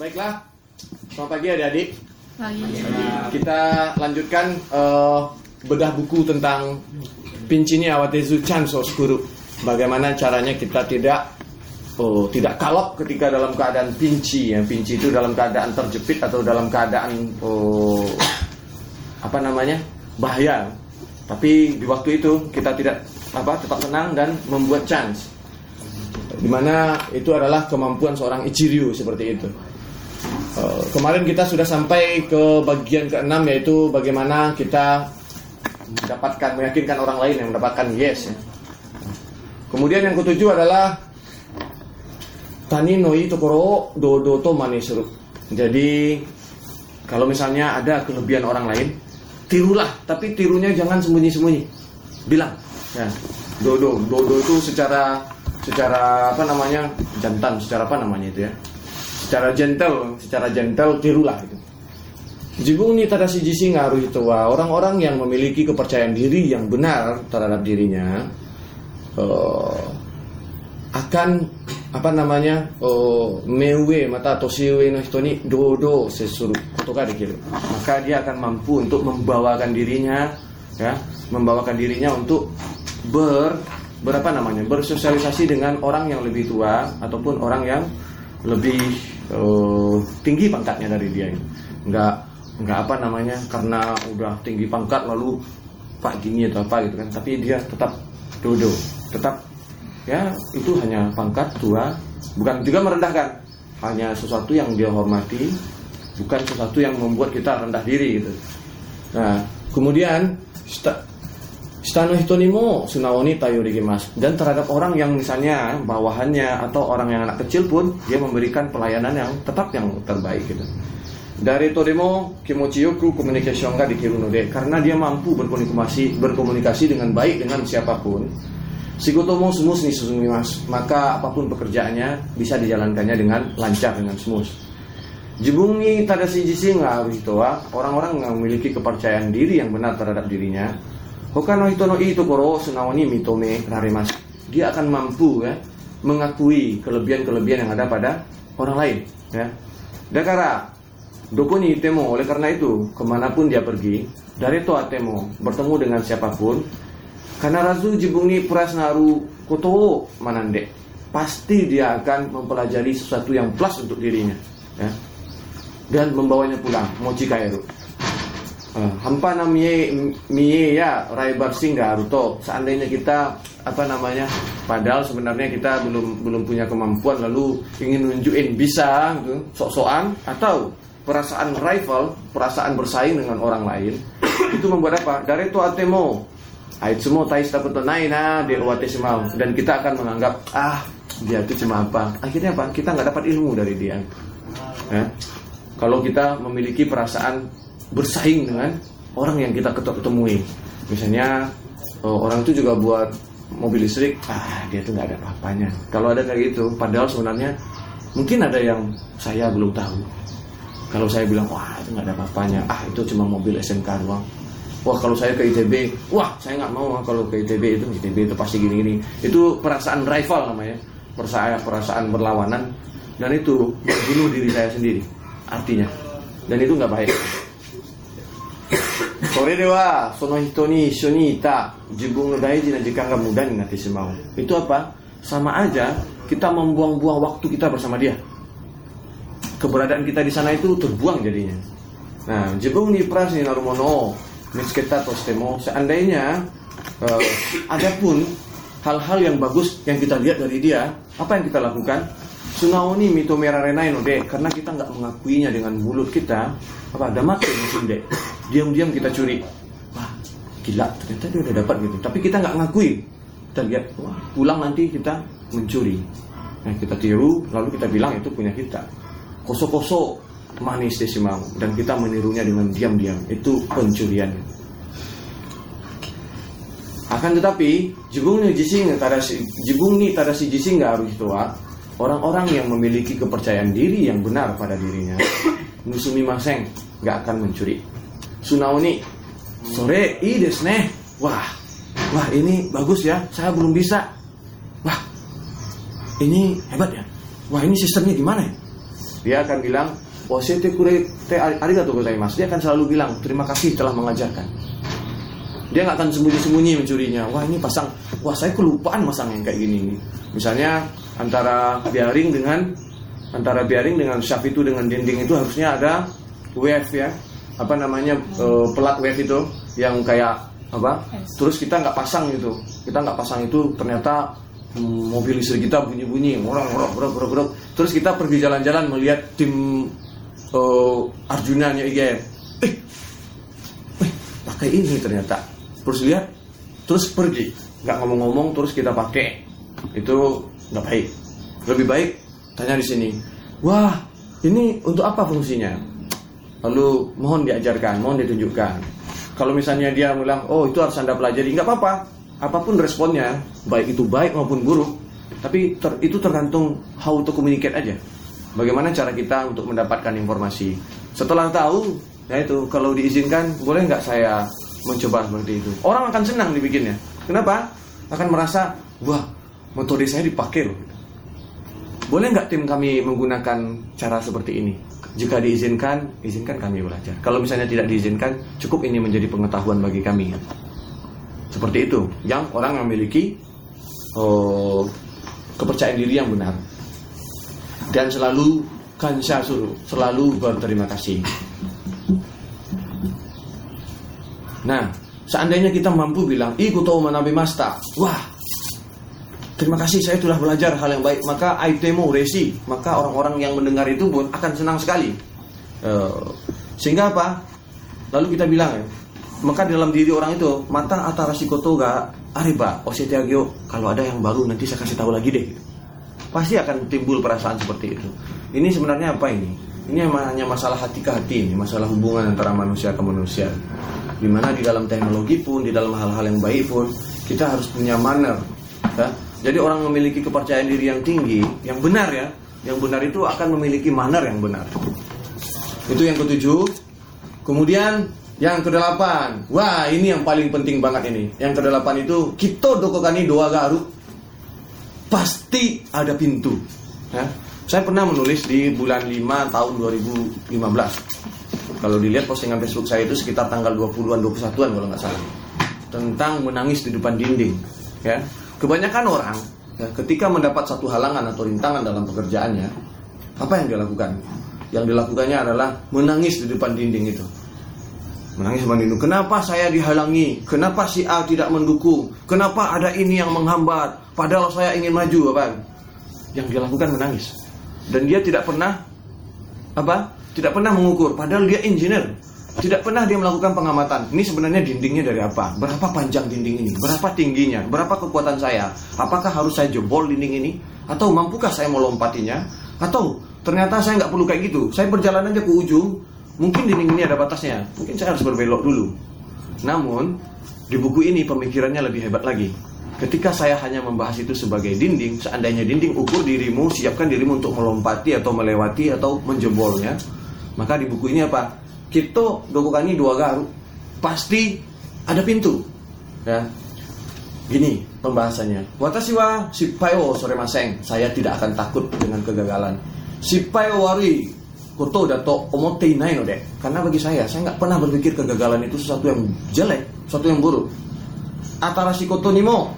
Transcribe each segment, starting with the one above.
baiklah, selamat pagi adik-adik. Pagi. Kita lanjutkan eh, bedah buku tentang Pincini Awatezu Chanso Skuru. Bagaimana caranya kita tidak oh, tidak kalap ketika dalam keadaan pinci ya. Pinci itu dalam keadaan terjepit atau dalam keadaan oh, apa namanya? bahaya. Tapi di waktu itu kita tidak apa tetap tenang dan membuat chance. Di mana itu adalah kemampuan seorang Ichiryu seperti itu. Uh, kemarin kita sudah sampai ke bagian keenam yaitu bagaimana kita mendapatkan meyakinkan orang lain yang mendapatkan yes ya. Kemudian yang ketujuh adalah tani noi tokoro dodo to manisuru. Jadi kalau misalnya ada kelebihan orang lain, tirulah, tapi tirunya jangan sembunyi-sembunyi. Bilang, ya. Dodo, dodo itu secara secara apa namanya? jantan, secara apa namanya itu ya? Secara gentle, secara gentle tirulah itu. Ni tadashi jisi ngaruh itu orang-orang yang memiliki kepercayaan diri yang benar terhadap dirinya eh, akan apa namanya oh, mewe mata atau siwe no hito ni dodo sesuru kotoka dikiru maka dia akan mampu untuk membawakan dirinya ya membawakan dirinya untuk ber berapa namanya bersosialisasi dengan orang yang lebih tua ataupun orang yang lebih uh, tinggi pangkatnya dari dia ini. Nggak nggak apa namanya karena udah tinggi pangkat lalu pak gini atau apa gitu kan. Tapi dia tetap dodo, tetap ya itu hanya pangkat tua, bukan juga merendahkan, hanya sesuatu yang dia hormati, bukan sesuatu yang membuat kita rendah diri gitu. Nah kemudian Stano hitonimo sunaoni mas dan terhadap orang yang misalnya bawahannya atau orang yang anak kecil pun dia memberikan pelayanan yang tetap yang terbaik gitu. Dari todemo kimochi yoku communication ga dikiru node karena dia mampu berkomunikasi berkomunikasi dengan baik dengan siapa pun. Sikotomo semus nih mas maka apa pun pekerjaannya bisa dijalankannya dengan lancar dengan smooth. Jibungi tadashi jisi harus orang-orang yang memiliki kepercayaan diri yang benar terhadap dirinya Hokano hito no ii tokoro sunao ni mitome raremasu. Dia akan mampu ya mengakui kelebihan-kelebihan yang ada pada orang lain ya. Dakara doko ni itemo oleh karena itu ke mana pun dia pergi dari to atemo bertemu dengan siapa pun karena razu jibung ni prasnaru koto manande pasti dia akan mempelajari sesuatu yang plus untuk dirinya ya dan membawanya pulang mochi kairu Uh, hampa namie mie ya raibar singa ruto seandainya kita apa namanya padahal sebenarnya kita belum belum punya kemampuan lalu ingin nunjukin bisa gitu sok-sokan atau perasaan rival perasaan bersaing dengan orang lain itu membuat apa? Dari itu atemo ait semua tais dapat naina di semau dan kita akan menganggap ah dia itu cuma apa? Akhirnya apa? Kita nggak dapat ilmu dari dia. Ya? kalau kita memiliki perasaan bersaing dengan orang yang kita ketemui. Misalnya oh, orang itu juga buat mobil listrik, ah dia tuh nggak ada apa-apanya. Kalau ada kayak gitu, padahal sebenarnya mungkin ada yang saya belum tahu. Kalau saya bilang, wah itu nggak ada apa-apanya, ah itu cuma mobil SMK doang. Wah kalau saya ke ITB, wah saya nggak mau kalau ke ITB itu ITB itu pasti gini-gini. Itu perasaan rival namanya, perasaan perasaan berlawanan dan itu bunuh diri saya sendiri. Artinya, dan itu nggak baik. それではその人に一緒にいた自分の大事な時間が無駄になってしまう itu apa sama aja kita membuang-buang waktu kita bersama dia keberadaan kita di sana itu terbuang jadinya nah jibung ni pras ni narumono mitsketa tostemo seandainya uh, ada pun hal-hal yang bagus yang kita lihat dari dia apa yang kita lakukan Sunaoni mito merarenai no de karena kita nggak mengakuinya dengan mulut kita apa ada mati mungkin deh diam-diam kita curi. Wah gila ternyata dia udah dapat gitu. Tapi kita nggak ngakui. Kita lihat wah pulang nanti kita mencuri. Nah kita tiru lalu kita bilang itu punya kita. Koso-koso manis desimau dan kita menirunya dengan diam-diam. Itu pencurian. Akan tetapi jibung ni jising tadasi jibung ni tadasi jising nggak harus itu orang-orang yang memiliki kepercayaan diri yang benar pada dirinya musumi maseng nggak akan mencuri Sunaoni sore i nih wah wah ini bagus ya saya belum bisa wah ini hebat ya wah ini sistemnya gimana ya Dia akan bilang, Wasete kure te arigatou gozaimasu. Dia akan selalu bilang, terima kasih telah mengajarkan. Dia nggak akan sembunyi-sembunyi mencurinya. Wah ini pasang, wah saya kelupaan masang yang kayak gini. Misalnya antara bearing dengan antara bearing dengan shaft itu dengan dinding itu harusnya ada wave ya apa namanya uh, pelat wave itu yang kayak apa terus kita nggak pasang gitu. Kita nggak pasang itu ternyata mm, mobil listrik kita bunyi-bunyi orang orang orang orang terus kita pergi jalan-jalan melihat tim uh, Arjuna nya IGN eh, eh pakai ini ternyata. Terus lihat terus pergi. Nggak ngomong-ngomong terus kita pakai. Itu nggak baik. Lebih baik tanya di sini wah ini untuk apa fungsinya lalu mohon diajarkan mohon ditunjukkan. Kalau misalnya dia bilang oh itu harus anda pelajari nggak apa-apa. Apa pun responnya baik itu baik maupun buruk tapi ter, itu tergantung how to communicate aja. Bagaimana cara kita untuk mendapatkan informasi. Setelah tahu ya itu kalau diizinkan boleh nggak saya mencoba seperti itu? Orang akan senang dibikinnya. Kenapa? Akan merasa wah metode saya dipakai loh boleh nggak tim kami menggunakan cara seperti ini? Jika diizinkan izinkan kami belajar. Kalau misalnya tidak diizinkan cukup ini menjadi pengetahuan bagi kami. Seperti itu. Yang orang memiliki oh, kepercayaan diri yang benar. Dan selalu kansha suruh selalu berterima kasih. Nah, seandainya kita mampu bilang, ikut tahu manabi masta, wah, terima kasih saya telah belajar hal yang baik, maka aitemo resi, maka orang-orang yang mendengar itu pun akan senang sekali. Uh, sehingga apa? Lalu kita bilang maka dalam diri orang itu mata atara sikoto ga ariba osetiagyo kalau ada yang baru nanti saya kasih tahu lagi deh pasti akan timbul perasaan seperti itu ini sebenarnya apa ini ini hanya masalah hati ke hati ini masalah hubungan antara manusia ke manusia Di mana di dalam teknologi pun, di dalam hal-hal yang baik pun, kita harus punya manner. Ya? Jadi orang memiliki kepercayaan diri yang tinggi, yang benar ya, yang benar itu akan memiliki manner yang benar. Itu yang ketujuh. Kemudian yang kedelapan, wah ini yang paling penting banget ini. Yang kedelapan itu kita dokokani doa garu pasti ada pintu. Ya. Saya pernah menulis di bulan 5 tahun 2015 kalau dilihat postingan Facebook saya itu sekitar tanggal 20-an 21-an kalau nggak salah. Tentang menangis di depan dinding, ya. Kebanyakan orang ya, ketika mendapat satu halangan atau rintangan dalam pekerjaannya, apa yang dia lakukan? Yang dilakukannya adalah menangis di depan dinding itu. Menangis di depan dinding. Kenapa saya dihalangi? Kenapa si A tidak mendukung? Kenapa ada ini yang menghambat? Padahal saya ingin maju, apa? Yang dia lakukan menangis. Dan dia tidak pernah apa? Tidak pernah mengukur, padahal dia engineer. Tidak pernah dia melakukan pengamatan. Ini sebenarnya dindingnya dari apa? Berapa panjang dinding ini? Berapa tingginya? Berapa kekuatan saya? Apakah harus saya jebol dinding ini? Atau mampukah saya melompatinya? Atau ternyata saya nggak perlu kayak gitu. Saya berjalan aja ke ujung. Mungkin dinding ini ada batasnya. Mungkin saya harus berbelok dulu. Namun di buku ini pemikirannya lebih hebat lagi. Ketika saya hanya membahas itu sebagai dinding, seandainya dinding ukur dirimu, siapkan dirimu untuk melompati atau melewati atau menjebolnya, maka di buku ini apa? Kita dokokani dua garu. Pasti ada pintu. Ya. Gini pembahasannya. Watashi wa shippayo sore maseng. Saya tidak akan takut dengan kegagalan. Shippayo wari koto dato omote inai no de. Karena bagi saya, saya nggak pernah berpikir kegagalan itu sesuatu yang jelek, sesuatu yang buruk. Atara si koto nimo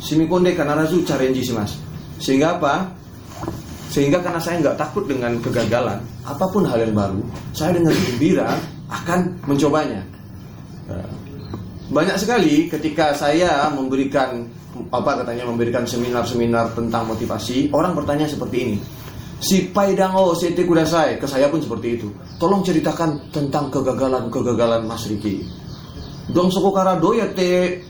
shimikonde kanarazu challenge mas. Sehingga apa? Sehingga karena saya nggak takut dengan kegagalan, apa pun hal yang baru, saya dengan gembira akan mencobanya. Eh, banyak sekali ketika saya memberikan apa katanya memberikan seminar-seminar tentang motivasi, orang bertanya seperti ini. Si Paidango Sete Kudasai ke saya pun seperti itu. Tolong ceritakan tentang kegagalan-kegagalan Mas Riki. Dong sokokara doyate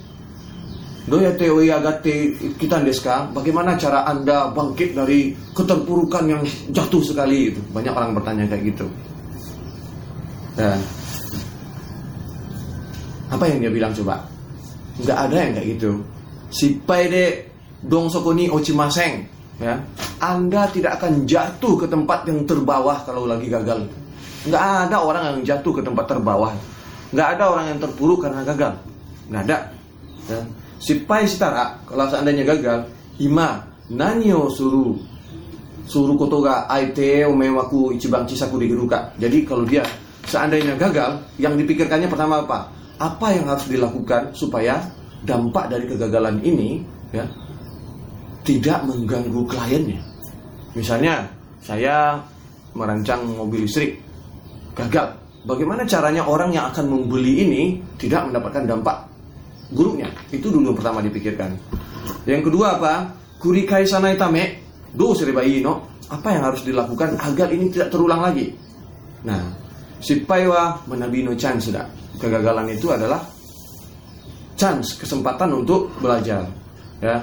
Doyate agate kita deska, bagaimana cara Anda bangkit dari keterpurukan yang jatuh sekali itu? Banyak orang bertanya kayak gitu. Dan apa yang dia bilang coba? Enggak ada yang kayak gitu. Si Paide dong sokoni ochimaseng, ya. Anda tidak akan jatuh ke tempat yang terbawah kalau lagi gagal. Enggak ada orang yang jatuh ke tempat terbawah. Enggak ada orang yang terpuruk karena gagal. Enggak ada. Ya si pai setara kalau seandainya gagal hima nanyo suru suruh koto ga aite omewaku ichibang cisaku digeruka. Jadi kalau dia seandainya gagal, yang dipikirkannya pertama apa? Apa yang harus dilakukan supaya dampak dari kegagalan ini ya tidak mengganggu kliennya. Misalnya saya merancang mobil listrik gagal. Bagaimana caranya orang yang akan membeli ini tidak mendapatkan dampak buruknya? Itu dulu pertama dipikirkan. Yang kedua apa? Kurikai sanai tame do no. Apa yang harus dilakukan agar ini tidak terulang lagi? Nah, sipaiwa menabino chance sudah. Kegagalan itu adalah chance, kesempatan untuk belajar. Ya,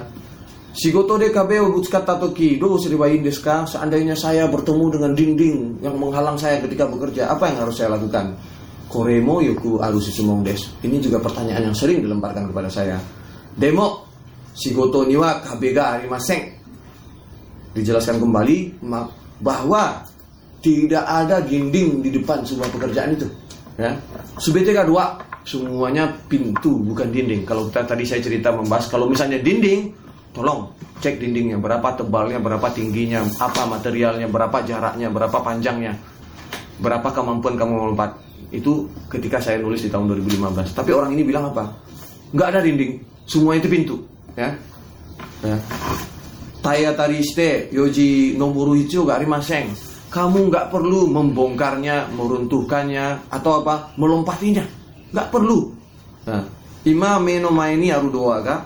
Shigoto de kabeo butsukata toki do deska seandainya saya bertemu dengan dinding yang menghalang saya ketika bekerja apa yang harus saya lakukan koremo yoku arusi sumong des ini juga pertanyaan yang sering dilemparkan kepada saya. Demo Shigoto niwa kabega arimaseng dijelaskan kembali bahwa tidak ada dinding di depan sebuah pekerjaan itu ya. Subete dua semuanya pintu bukan dinding. Kalau kita tadi saya cerita membahas kalau misalnya dinding tolong cek dindingnya berapa tebalnya berapa tingginya apa materialnya berapa jaraknya berapa panjangnya berapa kemampuan kamu melompat itu ketika saya nulis di tahun 2015 tapi orang ini bilang apa? Nggak ada dinding. Semua itu pintu ya, ya. Taya tariste yoji nomuru hijau gak rimaseng. Kamu nggak perlu membongkarnya meruntuhkannya atau apa melompatinya. Nggak perlu. Nah, ima meno maini aru doa kak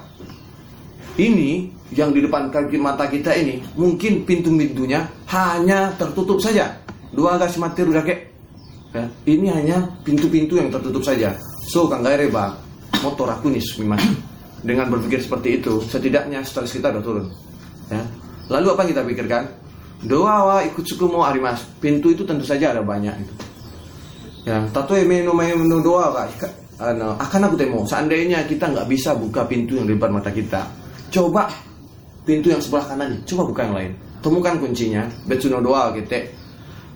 ini yang di depan kaki mata kita ini mungkin pintu-pintunya hanya tertutup saja. Dua gas mati kakek. Ya, ini hanya pintu-pintu yang tertutup saja. So reba motor aku nih memang dengan berpikir seperti itu setidaknya stres kita udah turun. Ya. Lalu apa kita pikirkan? Doa wa ikut suku mau arimas. Pintu itu tentu saja ada banyak itu. Ya, tato emeno menu doa kak. Akan aku temo. Seandainya kita nggak bisa buka pintu yang di mata kita, coba pintu yang sebelah kanan coba buka yang lain temukan kuncinya betsuno doa gitu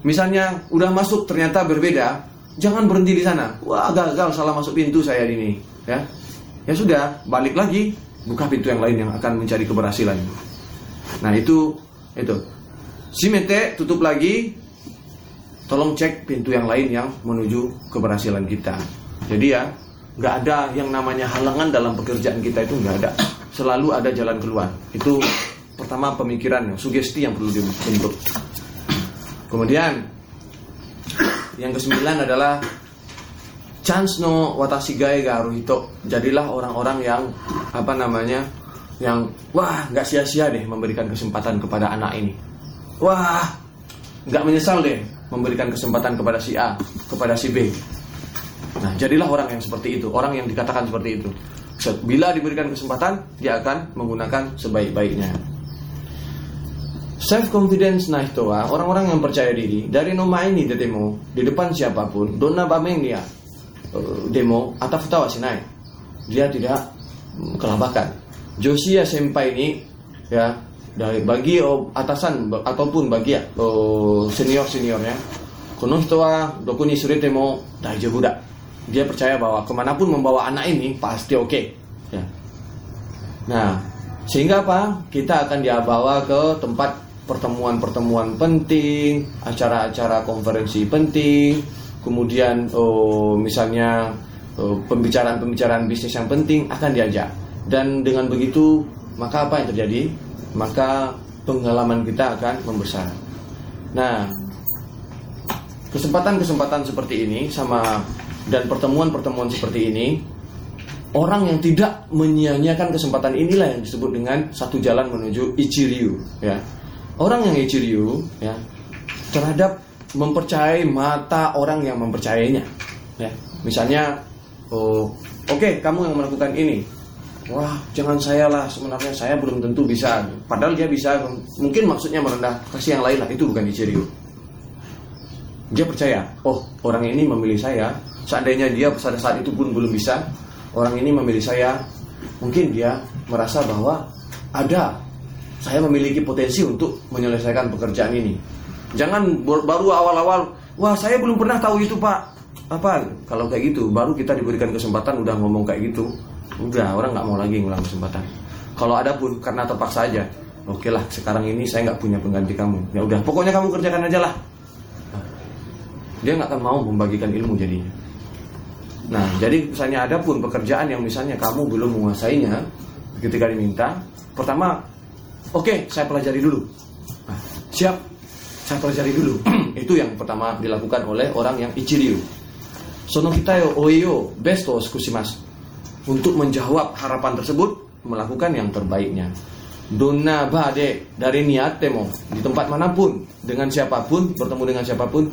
misalnya udah masuk ternyata berbeda jangan berhenti di sana. Wah gagal salah masuk pintu saya ini ya. Ya sudah balik lagi buka pintu yang lain yang akan mencari keberhasilan. Nah itu itu. Simete tutup lagi. Tolong cek pintu yang lain yang menuju keberhasilan kita. Jadi ya nggak ada yang namanya halangan dalam pekerjaan kita itu nggak ada. Selalu ada jalan keluar. Itu pertama pemikiran, sugesti yang perlu dibentuk. Kemudian yang kesembilan adalah chance no watashi gae garu hito. Jadilah orang-orang yang apa namanya? yang wah nggak sia-sia deh memberikan kesempatan kepada anak ini. Wah, nggak menyesal deh memberikan kesempatan kepada si A, kepada si B. Nah, jadilah orang yang seperti itu, orang yang dikatakan seperti itu. Bila diberikan kesempatan, dia akan menggunakan sebaik-baiknya. Self confidence nah itu orang-orang yang percaya diri dari nomor ini di demo di depan siapa pun dona bameng dia eh, demo atau futawa sinai dia tidak kelabakan. Josia Senpai ini ya dari bagi oh, atasan ataupun bagi ya oh, senior seniornya kono hitowa dokuni surete mo daijoubu dia percaya bahwa ke mana pun membawa anak ini pasti oke ya. nah sehingga apa? Kita akan dia bawa ke tempat pertemuan-pertemuan penting acara-acara konferensi penting kemudian oh, misalnya oh, pembicaraan-pembicaraan bisnis yang penting akan diajak. Dan dengan begitu maka apa yang terjadi? Maka pengalaman kita akan membesar. Nah kesempatan-kesempatan seperti ini sama dan pertemuan-pertemuan seperti ini orang yang tidak menyia-nyiakan kesempatan inilah yang disebut dengan satu jalan menuju ichiryu ya. Orang yang ichiryu ya terhadap mempercayai mata orang yang mempercayainya ya. Misalnya oh oke okay, kamu yang melakukan ini. Wah jangan saya lah sebenarnya saya belum tentu bisa. Padahal dia bisa mungkin maksudnya merendah kasih yang lain lah itu bukan ichiryu. Dia percaya oh orang ini memilih saya seandainya dia pada saat itu pun belum bisa orang ini memilih saya. Mungkin dia merasa bahwa ada saya memiliki potensi untuk menyelesaikan pekerjaan ini. Jangan baru awal-awal wah saya belum pernah tahu itu pak. Apa? Kalau kayak gitu baru kita diberikan kesempatan udah ngomong kayak gitu udah orang nggak mau lagi ngulang kesempatan. Kalau ada pun karena terpaksa aja. Oke lah sekarang ini saya nggak punya pengganti kamu. Ya udah pokoknya kamu kerjakan aja lah. Nah, dia nggak akan mau membagikan ilmu jadinya nah jadi misalnya ada pun pekerjaan yang misalnya kamu belum menguasainya ketika diminta pertama oke saya pelajari dulu. Nah, siap saya pelajari dulu. Itu yang pertama dilakukan oleh orang yang ichiryu. Sono kita yo oyo best to mas. Untuk menjawab harapan tersebut melakukan yang terbaiknya. Donna bade dari niat temo di tempat mana pun dengan siapa pun bertemu dengan siapa pun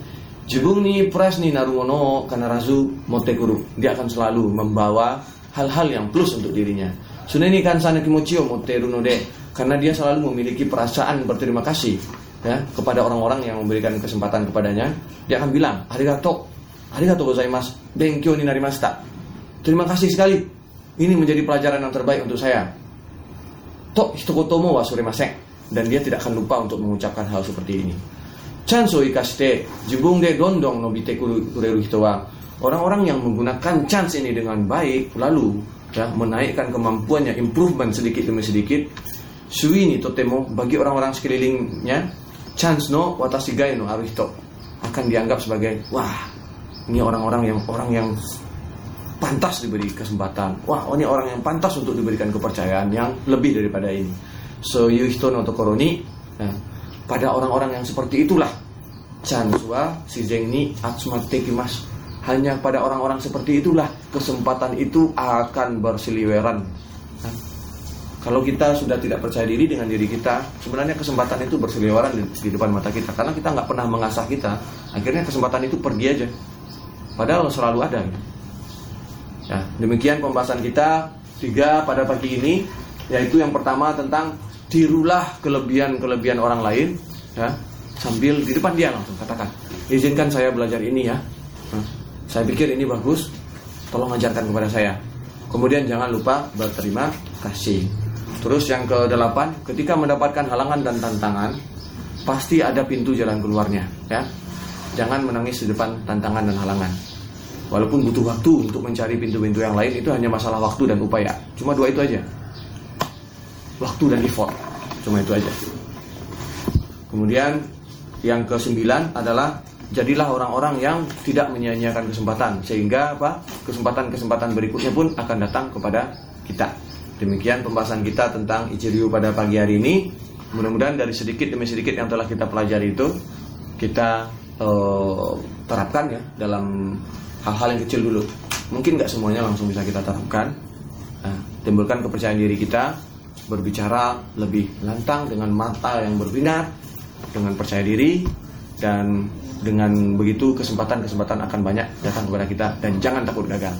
jibung ni pres ni narumono karena razu motekuru dia akan selalu membawa hal-hal yang plus untuk dirinya. Suneni kan sana kimochio moteruno de karena dia selalu memiliki perasaan berterima kasih ya kepada orang-orang yang memberikan kesempatan kepadanya. Dia akan bilang arigato arigato gozaimasu. Benkyo ni narimashita. Terima kasih sekali. Ini menjadi pelajaran yang terbaik untuk saya. Tok hitokotomo wa masek dan dia tidak akan lupa untuk mengucapkan hal seperti ini. Chance o ikashite jibung de dondong nobite kureru hito wa orang-orang yang menggunakan chance ini dengan baik lalu ya menaikkan kemampuannya improvement sedikit demi sedikit sui ni totemo bagi orang-orang sekelilingnya chance no watashi gai no aruhito akan dianggap sebagai wah ini orang-orang yang orang yang pantas diberi kesempatan. Wah, oh ini orang yang pantas untuk diberikan kepercayaan yang lebih daripada ini. So yuhito no tokoroni, nah, pada orang-orang yang seperti itulah chanswa si ni atsumate kimas. Hanya pada orang-orang seperti itulah kesempatan itu akan berseliweran. Kalau kita sudah tidak percaya diri dengan diri kita, sebenarnya kesempatan itu berseliweran di, di depan mata kita karena kita nggak pernah mengasah kita. Akhirnya kesempatan itu pergi aja. Padahal selalu ada. Gitu. Ya, demikian pembahasan kita tiga pada pagi ini, yaitu yang pertama tentang tirulah kelebihan-kelebihan orang lain, ya, sambil di depan dia langsung katakan, izinkan saya belajar ini ya. Nah, saya pikir ini bagus, tolong ajarkan kepada saya. Kemudian jangan lupa berterima kasih. Terus yang ke delapan, ketika mendapatkan halangan dan tantangan, pasti ada pintu jalan keluarnya, ya. Jangan menangis di depan tantangan dan halangan. Walaupun butuh waktu untuk mencari pintu-pintu yang lain itu hanya masalah waktu dan upaya. Cuma dua itu aja. Waktu dan effort. Cuma itu aja. Kemudian yang ke sembilan adalah jadilah orang-orang yang tidak menyia-nyiakan kesempatan sehingga apa kesempatan-kesempatan berikutnya pun akan datang kepada kita. Demikian pembahasan kita tentang Ichiryu pada pagi hari ini. Mudah-mudahan dari sedikit demi sedikit yang telah kita pelajari itu kita uh, terapkan ya dalam hal-hal yang kecil dulu mungkin nggak semuanya langsung bisa kita terapkan nah, timbulkan kepercayaan diri kita berbicara lebih lantang dengan mata yang berbinar dengan percaya diri dan dengan begitu kesempatan-kesempatan akan banyak datang kepada kita. Dan jangan takut gagal